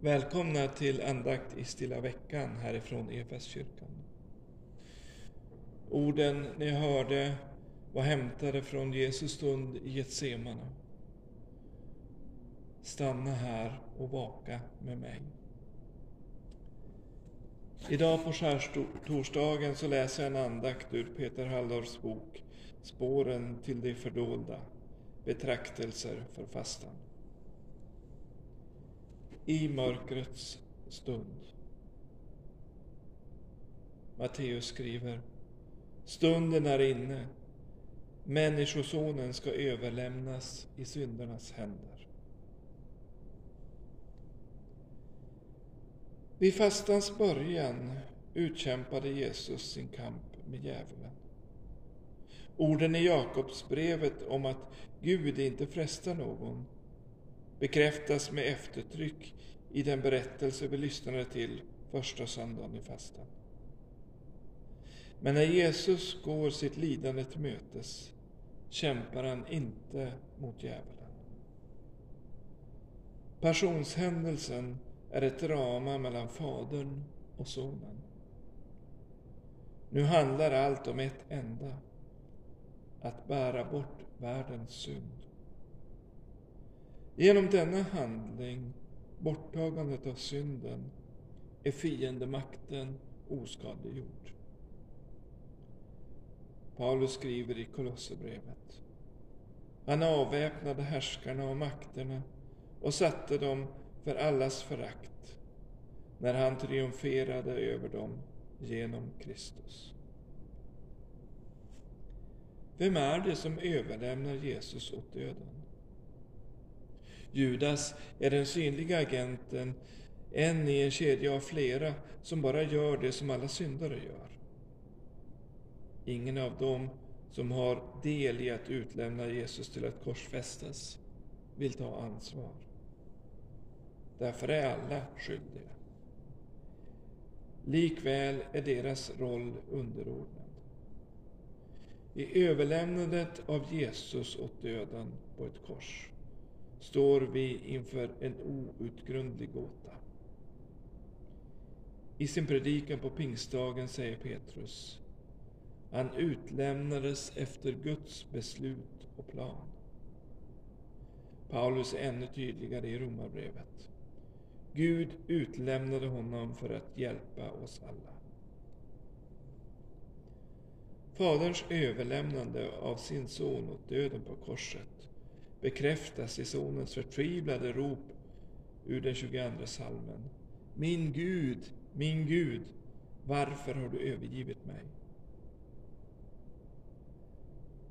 Välkomna till andakt i Stilla veckan härifrån EFS-kyrkan. Orden ni hörde var hämtade från Jesus stund i Getsemane. Stanna här och vaka med mig. Idag på skärtorsdagen så läser jag en andakt ur Peter Halldorfs bok Spåren till det fördolda, betraktelser för fastan. I mörkrets stund. Matteus skriver Stunden är inne. Människosonen ska överlämnas i syndernas händer. Vid fastans början utkämpade Jesus sin kamp med djävulen. Orden i Jakobsbrevet om att Gud inte frestar någon bekräftas med eftertryck i den berättelse vi lyssnade till första söndagen i fastan. Men när Jesus går sitt lidande till mötes kämpar han inte mot djävulen. Passionshändelsen är ett drama mellan Fadern och Sonen. Nu handlar allt om ett enda, att bära bort världens synd. Genom denna handling, borttagandet av synden, är fiendemakten oskadliggjord. Paulus skriver i Kolosserbrevet. Han avväpnade härskarna och makterna och satte dem för allas förakt när han triumferade över dem genom Kristus. Vem är det som överlämnar Jesus åt döden? Judas är den synliga agenten, en i en kedja av flera som bara gör det som alla syndare gör. Ingen av dem som har del i att utlämna Jesus till att korsfästas vill ta ansvar. Därför är alla skyldiga. Likväl är deras roll underordnad. I överlämnandet av Jesus åt döden på ett kors står vi inför en outgrundlig gåta. I sin predikan på pingstdagen säger Petrus han utlämnades efter Guds beslut och plan. Paulus är ännu tydligare i Romarbrevet. Gud utlämnade honom för att hjälpa oss alla. Faderns överlämnande av sin son åt döden på korset bekräftas i sonens förtvivlade rop ur den 22 salmen. Min Gud, min Gud, varför har du övergivit mig?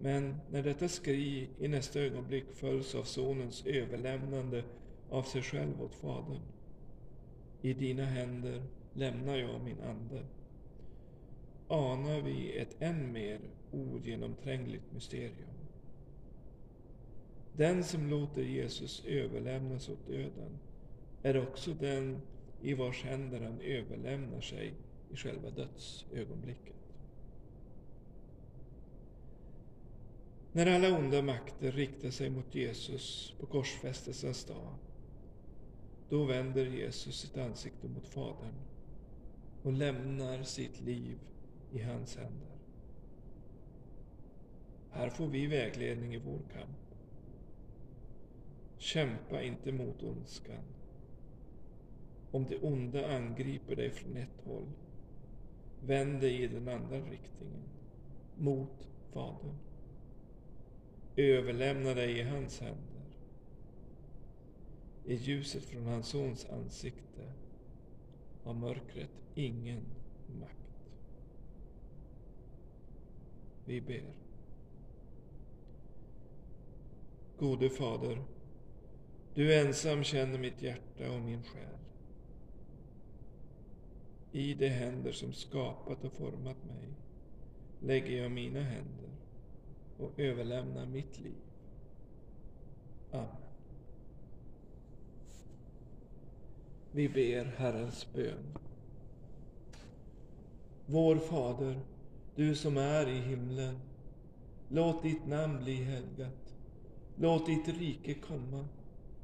Men när detta skri i nästa ögonblick följs av sonens överlämnande av sig själv åt Fadern. I dina händer lämnar jag min ande. Anar vi ett än mer ogenomträngligt mysterium. Den som låter Jesus överlämnas åt döden är också den i vars händer han överlämnar sig i själva dödsögonblicket. När alla onda makter riktar sig mot Jesus på korsfästelsens dag, då vänder Jesus sitt ansikte mot Fadern och lämnar sitt liv i hans händer. Här får vi vägledning i vår kamp. Kämpa inte mot ondskan. Om det onda angriper dig från ett håll, vänd dig i den andra riktningen, mot Fadern. Överlämna dig i hans händer. I ljuset från hans sons ansikte har mörkret ingen makt. Vi ber. Gode Fader, du ensam känner mitt hjärta och min själ. I de händer som skapat och format mig lägger jag mina händer och överlämnar mitt liv. Amen. Vi ber Herrens bön. Vår Fader, du som är i himlen. Låt ditt namn bli helgat. Låt ditt rike komma.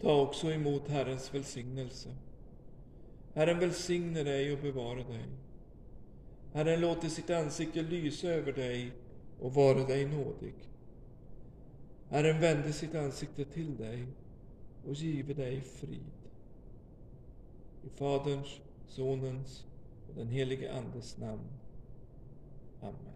Ta också emot Herrens välsignelse. Herren välsigne dig och bevara dig. Herren låter sitt ansikte lysa över dig och vara dig nådig. Herren vände sitt ansikte till dig och give dig frid. I Faderns, Sonens och den helige Andes namn. Amen.